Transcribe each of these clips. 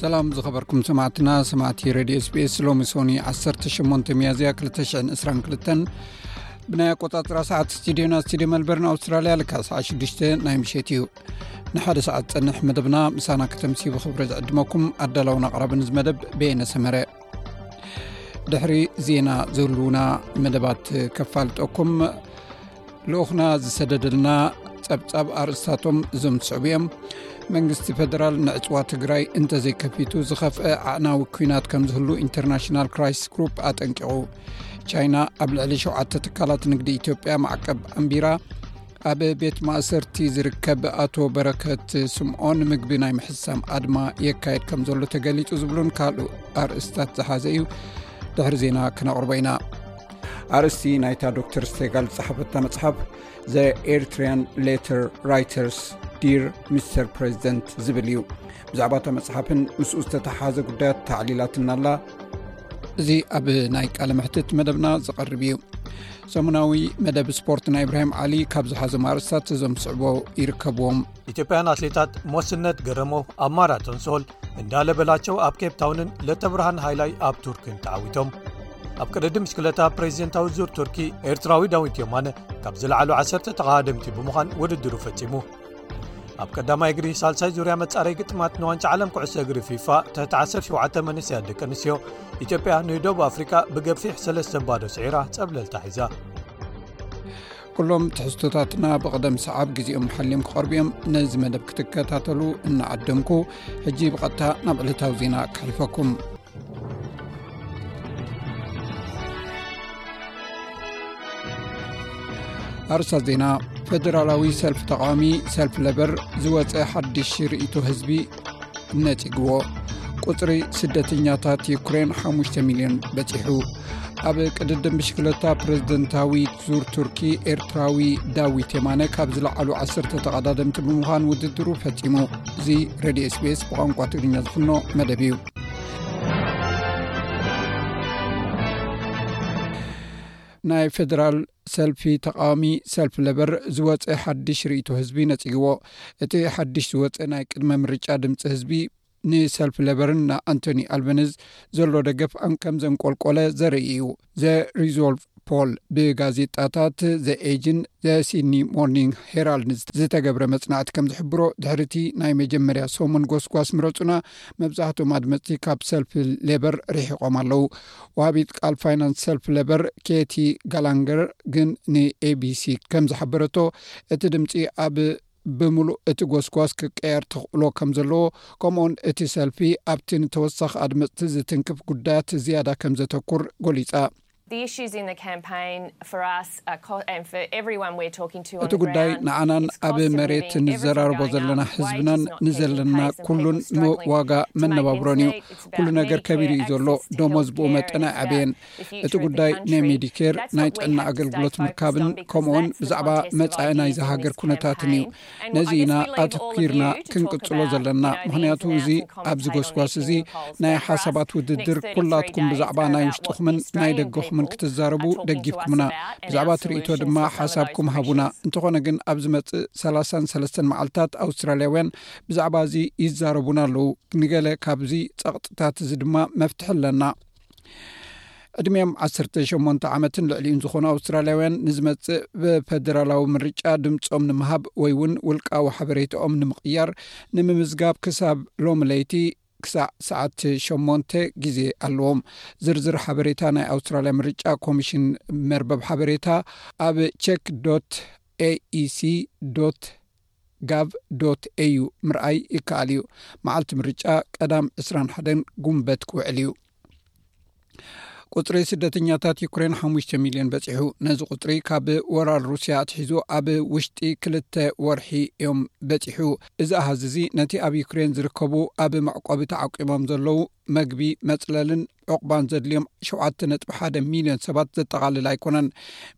ሰላም ዝኸበርኩም ሰማዕትና ሰማዕቲ ረድዮ ስፔስ ሎሚ ሶኒ 18 መያዝያ 222 ብናይ ኣቆጣፅራ ሰዓት ስትድዮና ስትድዮ መልበርን ኣውስትራልያ ልካ ሰዓ 6ዱሽ ናይ ምሸት እዩ ንሓደ ሰዓት ፅንሕ መደብና ምሳና ከተምሲ ብክብሪ ዝዕድመኩም ኣዳላውን ኣቕራብን ዝመደብ ቤነ ሰመረ ድሕሪ ዜና ዘህልውና መደባት ከፋልጠኩም ልኡኽና ዝሰደደልና ጸብጻብ ኣርእስታቶም እዞም ዝስዕቡ እዮም መንግስቲ ፈደራል ንዕፅዋ ትግራይ እንተዘይከፊቱ ዝኸፍአ ዓዕናዊ ኩናት ከም ዝህሉ ኢንተርናሽናል ክራይስ ግሩፕ ኣጠንቂቑ ቻይና ኣብ ልዕሊ ሸተ ትካላት ንግዲ ኢትዮጵያ ማዕቀብ ኣንቢራ ኣብ ቤት ማእሰርቲ ዝርከብ ኣቶ በረከት ስምዖን ምግቢ ናይ ምሕሳም ኣድማ የካየድ ከም ዘሎ ተገሊጹ ዝብሉን ካልእ ኣርእስታት ዝሓዘ እዩ ድሕሪ ዜና ክነቕርቦ ኢና ኣርእስቲ ናይታ ዶክተር ስቴጋል ዝፀሓፈታ መፅሓፍ ዘ ኤርትርያን ሌተር ራይተርስ ዲር ሚስተር ፕሬዚደንት ዝብል እዩ ብዛዕባ እታ መፅሓፍን ምስኡ ዝተተሓሓዘ ጉዳያት ተዕሊላትና ኣላ እዚ ኣብ ናይ ቃል ምሕትት መደብና ዝቐርብ እዩ ሰሙናዊ መደብ ስፖርት ናይ እብራሂም ዓሊ ካብ ዝሓዞ ማእርስታት እዞም ዝስዕቦ ይርከብዎም ኢትዮጵያን ኣትሌታት ሞስነት ገረሞ ኣብ ማራቶን ሶል እንዳለ በላቸው ኣብ ኬፕታውንን ለተብርሃን ሃይላይ ኣብ ቱርክን ተዓዊቶም ኣብ ቅድዲ ምሽክለታ ፕሬዚደንታዊ ዙር ቱርኪ ኤርትራዊ ዳዊት ዮማነ ካብ ዝለዓሉ 1ሰተ ተኻሃደምቲ ብምዃን ውድድሩ ፈጺሙ ኣብ ቀዳማይ እግሪ ሳልሳይ ዙርያ መጻረይ ግጥማት ንዋንጫ ዓለም ኩዕሶ እግሪ ፊፋ ትሕቲ 17 መንስያ ደቂ ኣንስትዮ ኢትዮጵያ ንደብ ኣፍሪቃ ብገፊሕ 3ለስተ ባዶ ስዒራ ጸብለልታ ሒዛ ኩሎም ትሕዝቶታትና ብቕደም ሰዓብ ግዜኦም ሓልዮም ክቐርቡ እዮም ነዚ መደብ ክትከታተሉ እናዓደምኩ ሕጂ ብቐጥታ ናብ ዕለታዊ ዜና ክሕልፈኩም ኣርሳት ዜና ፈደራላዊ ሰልፊ ተቃዋሚ ሰልፊ ለበር ዝወፀ ሓድሽ ርእቶ ህዝቢ ነጺግዎ ቁፅሪ ስደተኛታት ዩክሬን ሓሙሽተ ሚልዮን በፂሑ ኣብ ቅድድም ብሽክለታ ፕረዚደንታዊ ዙር ቱርኪ ኤርትራዊ ዳዊት የማነ ካብ ዝለዓሉ ዓሰርተ ተቐዳደምቲ ብምዃን ውድድሩ ፈፂሙ እዚ ረድዮ ስቤስ ብቋንቋ ትግርኛ ዝፍኖ መደብ እዩ ናይ ፌደራል ሰልፊ ተቓዋሚ ሰልፊ ለበር ዝወጸ ሓድሽ ርእይቶ ህዝቢ ነጺግዎ። እቲ ሓድሽ ዝወጸ ናይ ቅድመ ምርጫ ድምጺ ህዝቢ ንሰልፊ ለበርን ንኣንቶኒ ኣልበነዝ ዘሎ ደገፍ ኣንከም ዘንቆልቆለ ዘርኢ እዩ። ዘ ሪዞልቭ ፖል ብጋዜጣታት ዘ ኤጅን ዘ ሲድኒ ሞርኒንግ ሄራልድን ዝተገብረ መጽናዕቲ ከም ዝሕብሮ ድሕሪ እቲ ናይ መጀመርያ ሰሙን ጎስጓስ ምረጹና መብዛሕትኦም ኣድመጽቲ ካብ ሰልፊ ሌበር ርሒቖም ኣለዉ። ወሃቢት ቃል ፋይናንስ ሰልፊ ሌበር ኬቲ ጋላንገር ግን ንኤቢሲ ከም ዝሓበረቶ እቲ ድምፂ ኣብ ብምሉእ እቲ ጎስጓስ ክቀየር ተኽእሎ ከም ዘለዎ ከምኡውን እቲ ሰልፊ ኣብቲ ንተወሳኺ ኣድመፅቲ ዝትንክፍ ጉዳያት ዝያዳ ከም ዘተኩር ጎሊፃ እቲ ጉዳይ ንዓናን ኣብ መሬት ንዘራርቦ ዘለና ህዝብናን ንዘለና ኩሉን ንዋጋ መነባብሮን እዩ ኩሉ ነገር ከቢሩ እዩ ዘሎ ደሞዝ ብኡ መጠን ኣይዓበየን እቲ ጉዳይ ናይ ሜዲኬር ናይ ጥዕና ኣገልግሎት ምርካብን ከምኡውን ብዛዕባ መፃኢ ናይዚ ሃገር ኩነታትን እዩ ነዚ ኢና ኣትኪርና ክንቅፅሎ ዘለና ምክንያቱ እዚ ኣብዚ ጎስጓስ እዚ ናይ ሓሳባት ውድድር ኩላትኩም ብዛዕባ ናይ ውሽጥኹምን ናይ ደገኹምን ክትዛረቡ ደጊፍኩምና ብዛዕባ ትርኢቶ ድማ ሓሳብኩም ሃቡና እንተኾነ ግን ኣብ ዝመፅእ ሰላሳን ሰለስተን መዓልትታት ኣውስትራልያውያን ብዛዕባ እዚ ይዛረቡና ኣለዉ ንገለ ካብዚ ጸቕጥታት እዚ ድማ መፍትሒ ኣለና ዕድሜኦም 18 ዓመትን ልዕሊኡን ዝኾኑ ኣውስትራልያውያን ንዝመፅእ ብፈደራላዊ ምርጫ ድምፆም ንምሃብ ወይ እውን ውልቃዊ ሓበሬታኦም ንምቕያር ንምምዝጋብ ክሳብ ሎሚ ለይቲ ክሳዕ ሰዓት 8 ግዜ ኣለዎም ዝርዝር ሓበሬታ ናይ ኣውስትራልያ ምርጫ ኮሚሽን መርበብ ሓበሬታ ኣብ ቸክ ዶ ኤኢሲ ዶ ጋቭ ዶት ኤዩ ምርኣይ ይከኣል እዩ። መዓልቲ ምርጫ ቀዳም ዕስራን ሓደን ጉንበት ክውዕል እዩ። ቁፅሪ ስደተኛታት ዩክሬን ሓሙሽተ ሚልዮን በፂሑ። ነዚ ቁፅሪ ካብ ወራር ሩስያ ኣትሒዙ ኣብ ውሽጢ ክልተ ወርሒ እዮም በፂሑ። እዚ ኣሃዝ እዚ ነቲ ኣብ ዩክሬን ዝርከቡ ኣብ መዕቆቢ ተዓቂቦም ዘለዉ መግቢ፣ መፅለልን ዑቕባን ዘድልዮም ሸውዓተ ነጥቢ ሓደ ሚልዮን ሰባት ዘጠቓልል ኣይኮነን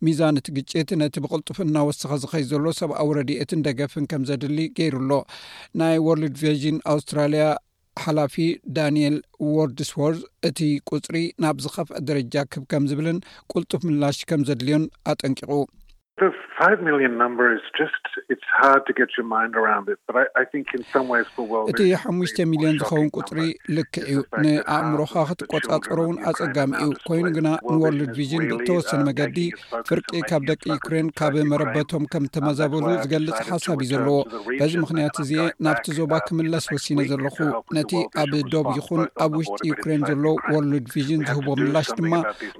ሚዛን እቲ ግጭት ነቲ ብቕልጡፍ እናወሰኸ ዝኸይ ዘሎ ሰብኣዊ ረድኤትን ደገፍን ከም ዘድሊ ገይሩ ኣሎ ናይ ወርልድ ቨዥን ኣውስትራልያ ሓላፊ ዳንኤል ዎርድስዎርዝ እቲ ቁፅሪ ናብ ዝኸፍአ ደረጃ ክብ ከም ዝብልን ቁልጡፍ ምላሽ ከም ዘድልዮን ኣጠንቂቑ እቲ ሓሙሽተ ሚልዮን ዝኸውን ቁፅሪ ልክዕ እዩ ንኣእምሮኻ ክትቆፃፀሮ እውን ኣፀጋሚ እዩ ኮይኑ ግና ንወርልድ ቪዥን ብእተወሰነ መገዲ ፍርቂ ካብ ደቂ ዩክሬን ካብ መረበቶም ከም እተመዘበሉ ዝገልፅ ሓሳብ እዩ ዘለዎ በዚ ምክንያት እዚ ናብቲ ዞባ ክምለስ ወሲነ ዘለኹ ነቲ ኣብ ዶብ ይኹን ኣብ ውሽጢ ዩክሬን ዘሎ ወርልድ ቪዥን ዝህቦ ምላሽ ድማ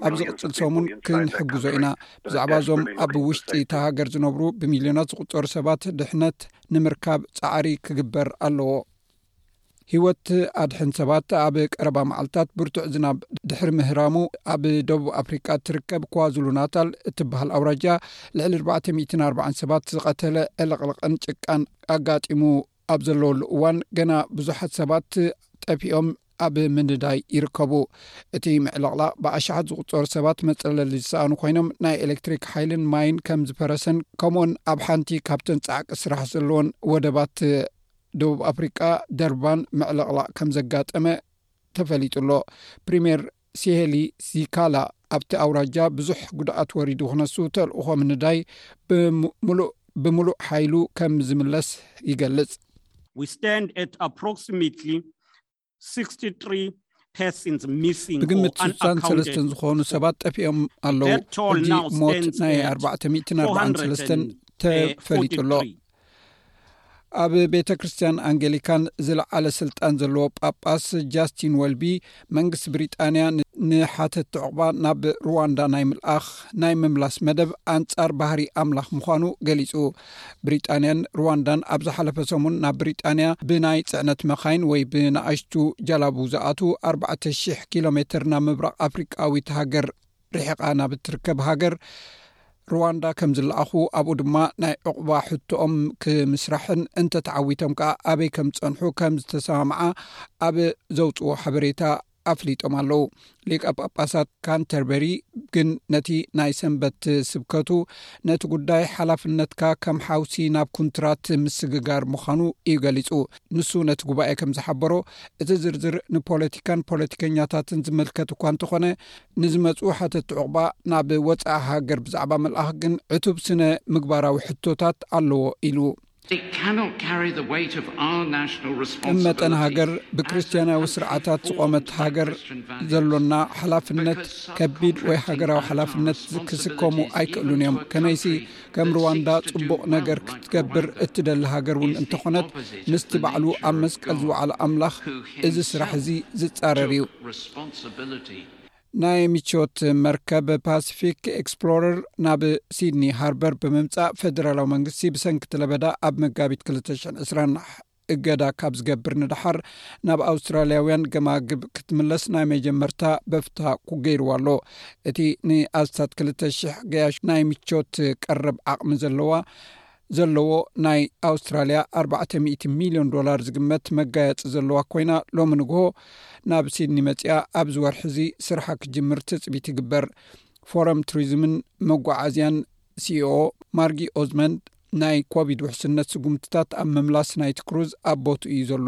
ኣብ ዝቕፅል ሰሙን ክንሕግዞ ኢና ብዛዕባ እዞም ኣብ ውሽጢ እታ ሃገር ዝነብሩ ብሚልዮናት ዝቁፀሩ ሰባት ድሕነት ንምርካብ ፃዕሪ ክግበር ኣለዎ ሂወት ኣድሕን ሰባት ኣብ ቀረባ መዓልትታት ብርቱዕ ዝናብ ድሕሪ ምህራሙ ኣብ ደቡብ ኣፍሪቃ እትርከብ ኳዝሉ ናታል እትበሃል ኣውራጃ ልዕሊ 440 ሰባት ዝቐተለ ዕልቕልቕን ጭቃን ኣጋጢሙ ኣብ ዘለወሉ እዋን ገና ብዙሓት ሰባት ጠፊኦም ኣብ ምንዳይ ይርከቡ። እቲ ምዕልቕላቕ ብኣሽሓት ዝቑጸሩ ሰባት መጽለሊ ዝሰኣኑ ኮይኖም ናይ ኤሌክትሪክ ሓይልን ማይን ከም ዝፈረሰን ከምኡውን ኣብ ሓንቲ ካብተን ጻዕቂ ስራሕ ዘለወን ወደባት ደቡብ ኣፍሪቃ ደርባን ምዕልቕላቕ ከም ዘጋጠመ ተፈሊጡ ኣሎ ፕሪምየር ሲሄሊ ሲካላ ኣብቲ ኣውራጃ ብዙሕ ጉድኣት ወሪዱ ክነሱ ተልእኾ ምንዳይ ብምሉእ ብምሉእ ሓይሉ ከም ዝምለስ ይገልጽ። ብግምት ስሳን ሰለስተን ዝኾኑ ሰባት ጠፊኦም ኣለዉ ሕጂ ሞት ናይ ኣርባዕተ ሚእትን ኣርባዓን ሰለስተን ተፈሊጡ ኣሎ ኣብ ቤተ ክርስትያን ኣንገሊካን ዝለዓለ ስልጣን ዘለዎ ጳጳስ ጃስቲን ወልቢ መንግስቲ ብሪጣንያ ንሓተቲ ዕቑባ ናብ ሩዋንዳ ናይ ምልኣኽ ናይ ምምላስ መደብ ኣንጻር ባህሪ ኣምላኽ ምዃኑ ገሊጹ ብሪጣንያን ሩዋንዳን ኣብ ዝሓለፈ ሰሙን ናብ ብሪጣንያ ብናይ ፅዕነት መኻይን ወይ ብንኣሽቱ ጀላቡ ዝኣት 400 ኪሎ ሜትር ናብ ምብራቕ ኣፍሪቃዊት ሃገር ርሒቓ ናብ እትርከብ ሃገር ሩዋንዳ ከም ዝለኣኹ ኣብኡ ድማ ናይ ዕቑባ ሕቶኦም ክምስራሕን እንተተዓዊቶም ከኣ ኣበይ ከም ዝጸንሑ ከም ዝተሰማምዓ ኣብ ዘውፅዎ ሓበሬታ ኣፍሊጦም ኣለዉ ሊቀ ጳጳሳት ካንተርበሪ ግን ነቲ ናይ ሰንበት ስብከቱ ነቲ ጉዳይ ሓላፍነትካ ከም ሓውሲ ናብ ኩንትራት ምስግጋር ምዃኑ እዩ ገሊጹ ንሱ ነቲ ጉባኤ ከም ዝሓበሮ እቲ ዝርዝር ንፖለቲካን ፖለቲከኛታትን ዝምልከት እኳ እንተኾነ ንዝመጹ ሓተቲ ዑቕባ ናብ ወጻኢ ሃገር ብዛዕባ ምልኣኽ ግን ዕቱብ ስነ ምግባራዊ ሕቶታት ኣለዎ ኢሉ። ከም መጠን ሃገር ብክርስትያናዊ ስርዓታት ዝቖመት ሃገር ዘሎና ሓላፍነት ከቢድ ወይ ሃገራዊ ሓላፍነት ክስከሙ ኣይክእሉን እዮም ከመይሲ ከም ርዋንዳ ጽቡቕ ነገር ክትገብር እትደሊ ሃገር እውን እንተኾነት ምስቲ ባዕሉ ኣብ መስቀል ዝወዓለ ኣምላኽ እዚ ስራሕ እዚ ዝጻረር እዩ። ናይ ምቾት መርከብ ፓሲፊክ ኤክስፕሎረር ናብ ሲድኒ ሃርበር ብምምጻእ ፈደራላዊ መንግስቲ ብሰንኪቲ ለበዳ ኣብ መጋቢት 220 እገዳ ካብ ዝገብር ንደሓር ናብ ኣውስትራልያውያን ገማግብ ክትምለስ ናይ መጀመርታ በፍታ ኩገይርዋ ኣሎ እቲ ንኣስታት 2,00 ገያሽ ናይ ምቾት ቀረብ ዓቕሚ ዘለዋ ዘለዎ ናይ ኣውስትራልያ 400 ሚልዮን ዶላር ዝግመት መጋየፂ ዘለዋ ኮይና ሎሚ ንግሆ ናብ ሲድኒ መፅኣ ኣብዚ ወርሒ እዚ ስርሓ ክጅምር ትፅቢት ይግበር ፎረም ቱሪዝምን መጓዓዝያን ሲኢኦ ማርጊ ኦዝመንድ፣ ናይ ኮቪድ ውሕስነት ስጉምትታት ኣብ ምምላስ ናይቲ ክሩዝ ኣብ ቦትኡ እዩ ዘሎ።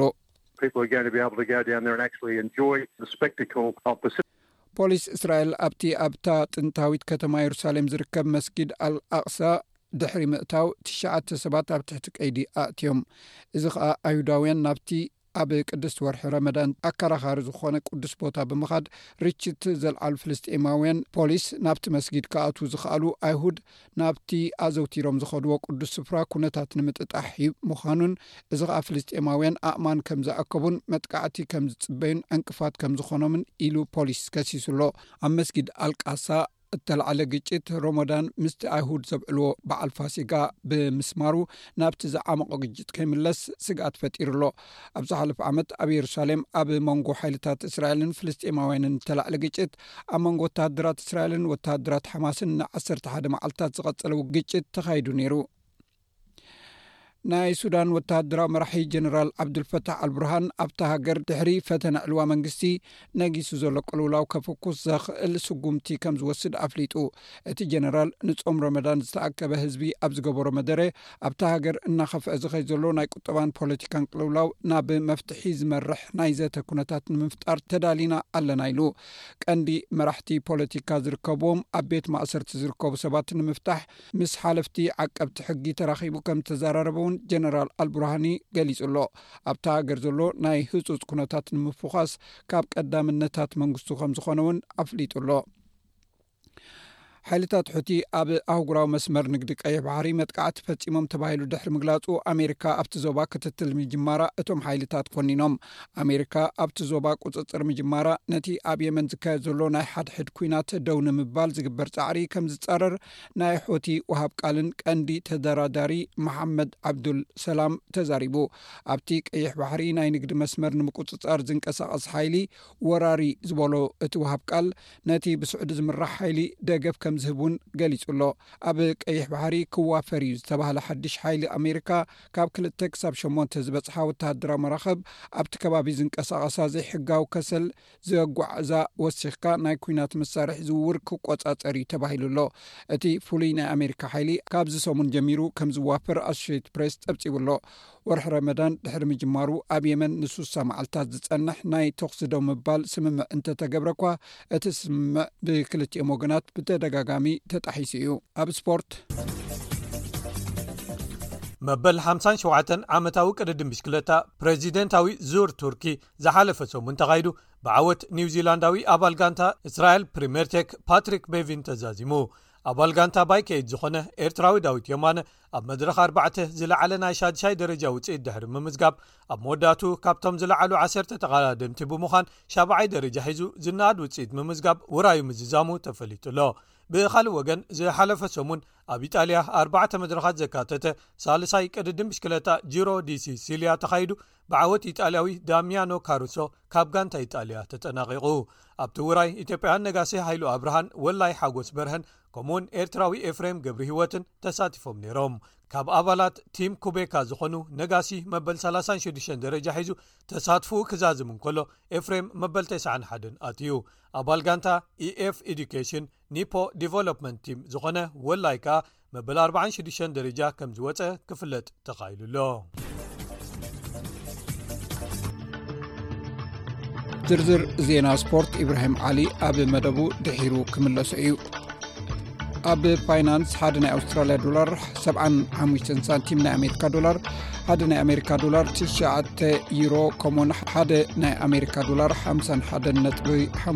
ፖሊስ እስራኤል ኣብቲ ኣብታ ጥንታዊት ከተማ የሩሳሌም ዝርከብ መስጊድ ኣል ኣቅሳ ድሕሪ ምእታው ትሽዓተ ሰባት ኣብ ትሕቲ ቀይዲ ኣእትዮም። እዚ ከኣ ኣይሁዳውያን ናብቲ ኣብ ቅድስቲ ወርሒ ረመዳን ኣከራኻሪ ዝኾነ ቅዱስ ቦታ ብምኻድ ርችት ዘልዓሉ ፍልስጤማውያን፣ ፖሊስ ናብቲ መስጊድ ክኣትዉ ዝኸኣሉ ኣይሁድ ናብቲ ኣዘውቲሮም ዝኸድዎ ቅዱስ ስፍራ ኩነታት ንምጥጣሕ ዩ ምዃኑን እዚ ኸኣ ፍልስጤማውያን ኣእማን ከም ዝኣከቡን መጥቃዕቲ ከም ዝጽበዩን ዕንቅፋት ከም ዝኾኖምን ኢሉ ፖሊስ ከሲሱ ኣሎ። ኣብ መስጊድ ኣልቃሳ እተላዕለ ግጭት ሮሞዳን ምስቲ ኣይሁድ ዘብዕልዎ በዓል ፋሲጋ ብምስማሩ ናብቲ ዝዓመቖ ግጭት ከይምለስ ስግኣት ፈጢሩ ኣሎ። ኣብ ዝሓለፈ ዓመት ኣብ የሩሳሌም ኣብ መንጎ ሓይልታት እስራኤልን ፍልስጤማውያንን እተላዕለ ግጭት ኣብ መንጎ ወተሃደራት እስራኤልን ወተሃደራት ሓማስን ንዓሰርተ ሓደ መዓልትታት ዝቐጸለ ግጭት ተኻይዱ ነይሩ። ናይ ሱዳን ወተሃደራዊ መራሒ ጀነራል ዓብዱልፈታሕ ኣልቡርሃን ኣብታ ሃገር ድሕሪ ፈተነ ዕልዋ መንግስቲ ነጊሱ ዘሎ ቅልውላው ከፍኩስ ዘኽእል ስጉምቲ ከም ዝወስድ ኣፍሊጡ እቲ ጀነራል ንጾም ረመዳን ዝተኣከበ ህዝቢ ኣብ ዝገበሮ መደረ ኣብታ ሃገር እናኸፍዐ ዝኸይ ዘሎ ናይ ቁጠባን ፖለቲካን ቅልውላው ናብ መፍትሒ ዝመርሕ ናይ ዘተ ኩነታት ንምፍጣር ተዳሊና ኣለና ኢሉ ቀንዲ መራሕቲ ፖለቲካ ዝርከብዎም ኣብ ቤት ማእሰርቲ ዝርከቡ ሰባት ንምፍታሕ ምስ ሓለፍቲ ዓቀብቲ ሕጊ ተራኺቡ ከም ዝተዘራረበ እውን ጀነራል ኣልቡርሃኒ ገሊጹ ኣሎ። ኣብታ ሃገር ዘሎ ናይ ህጹጽ ኩነታት ንምፍዃስ ካብ ቀዳምነታት መንግስቱ ከም ዝኾነ እውን ኣፍሊጡ ኣሎ። ሓይልታት ሑቲ ኣብ ኣህጉራዊ መስመር ንግዲ ቀይሕ ባሕሪ መጥቃዕቲ ፈጺሞም ተባሂሉ ድሕሪ ምግላጹ ኣሜሪካ ኣብቲ ዞባ ክትትል ምጅማራ እቶም ሓይልታት ኮኒኖም። ኣሜሪካ ኣብቲ ዞባ ቁጽጽር ምጅማራ ነቲ ኣብ የመን ዝካየድ ዘሎ ናይ ሓድሕድ ኲናት ደው ንምባል ዝግበር ጻዕሪ ከም ዝጻረር ናይ ሑቲ ወሃብ ቃልን ቀንዲ ተደራዳሪ መሓመድ ዓብዱል ሰላም ተዛሪቡ። ኣብቲ ቀይሕ ባሕሪ ናይ ንግዲ መስመር ንምቁጽጻር ዝንቀሳቐስ ሓይሊ ወራሪ ዝበሎ እቲ ወሃብ ቃል፣ ነቲ ብስዑዲ ዝምራሕ ሓይሊ ደገፍ ከምዝህብ እውን ገሊጹ ኣሎ። ኣብ ቀይሕ ባሕሪ ክዋፈር እዩ ዝተባህለ ሓድሽ ሓይሊ ኣሜሪካ፣ ካብ ክልተ ክሳብ ሸሞንተ ዝበጽሓ ወተሃደራዊ መራኽብ ኣብቲ ከባቢ ዝንቀሳቐሳ ዘይሕጋዊ ከሰል ዘጓዕዛ ወሲኽካ ናይ ኲናት መሳርሒ ዝውውር ክቆጻጸር እዩ ተባሂሉ ኣሎ። እቲ ፍሉይ ናይ ኣሜሪካ ሓይሊ ካብዚ ሰሙን ጀሚሩ ከም ዝዋፈር ኣሶሸይትድ ፕሬስ ጸብጺቡ ኣሎ። ወርሒ ረመዳን ድሕሪ ምጅማሩ ኣብ የመን ንሱሳ መዓልታት ዝጸንሕ ናይ ተኹሲ ደው ምባል ስምምዕ እንተተገብረ እኳ እቲ ስምምዕ ብክልቲኦም ወገናት ብተደጋጋሚ ተጣሒሱ እዩ። ኣብ ስፖርት መበል ሓምሳን ሸውዓተን ዓመታዊ ቅድድም ብሽክለታ ፕረዚደንታዊ ዙር ቱርኪ ዝሓለፈ ሰሙን ተኻይዱ ብዓወት ኒውዚላንዳዊ ኣባል ጋንታ እስራኤል ፕሪሜርቴክ ፓትሪክ ቤቪን ተዛዚሙ ኣባል ጋንታ ባይከይድ ዝኾነ ኤርትራዊ ዳዊት ዮማነ ኣብ መድረኽ ኣርባዕተ ዝለዓለ ናይ ሻድሻይ ደረጃ ውፅኢት ድሕሪ ምምዝጋብ ኣብ መወዳእቱ ካብቶም ዝለዓሉ ዓሰርተ ተቓዳደምቲ ብምዃን ሻብዓይ ደረጃ ሒዙ ዝነኣድ ውፅኢት ምምዝጋብ ውራዩ ምዝዛሙ ተፈሊጡሎ ብኻልእ ወገን ዝሓለፈ ሰሙን ኣብ ኢጣልያ ኣርባዕተ መድረኻት ዘካተተ ሳልሳይ ቅድድም ብሽክለታ ጅሮ ዲሲሲልያ ተኻይዱ ብዓወት ኢጣልያዊ ዳሚያኖ ካሩሶ ካብ ጋንታ ኢጣልያ ተጠናቒቑ። ኣብቲ ውራይ ኢትዮጵያውያን ነጋሴ ሃይሉ ኣብርሃን ወላይ ሓጎስ በርሀን ከምኡ'ውን ኤርትራዊ ኤፍሬም ገብሪሂወትን ተሳቲፎም ነይሮም። ካብ ኣባላት ቲም ኩቤካ ዝኾኑ ነጋሲ መበል ሳላሳን ሽዱሽተን ደረጃ ሒዙ ተሳትፍኡ ክዛዝም እንከሎ ኤፍሬም መበል ተስዓን ሓደን ኣትዩ። ኣባል ጋንታ ኢኤፍ ኢዱኬሽን፣ ኒፖ ዲቨሎፕመንት ቲም ዝኾነ ወላይ ከኣ መበል 46 ደረጃ ከም ዝወፀ ክፍለጥ ተኻኢሉ ኣሎ ዝርዝር ዜና ስፖርት ኢብራሂም ዓሊ ኣብ መደቡ ድሒሩ ክምለሶ እዩ ኣብ ፋይናንስ ሓደ ናይ ኣውስትራልያ ዶላር 75 ሳንቲም ናይ ኣሜሪካ ዶላር ሓደ ናይ ኣሜሪካ ዶላር 9ሸ ዩሮ ከምኡውን ሓደ ናይ ኣሜሪካ ዶላር 51 ነጥ ሓ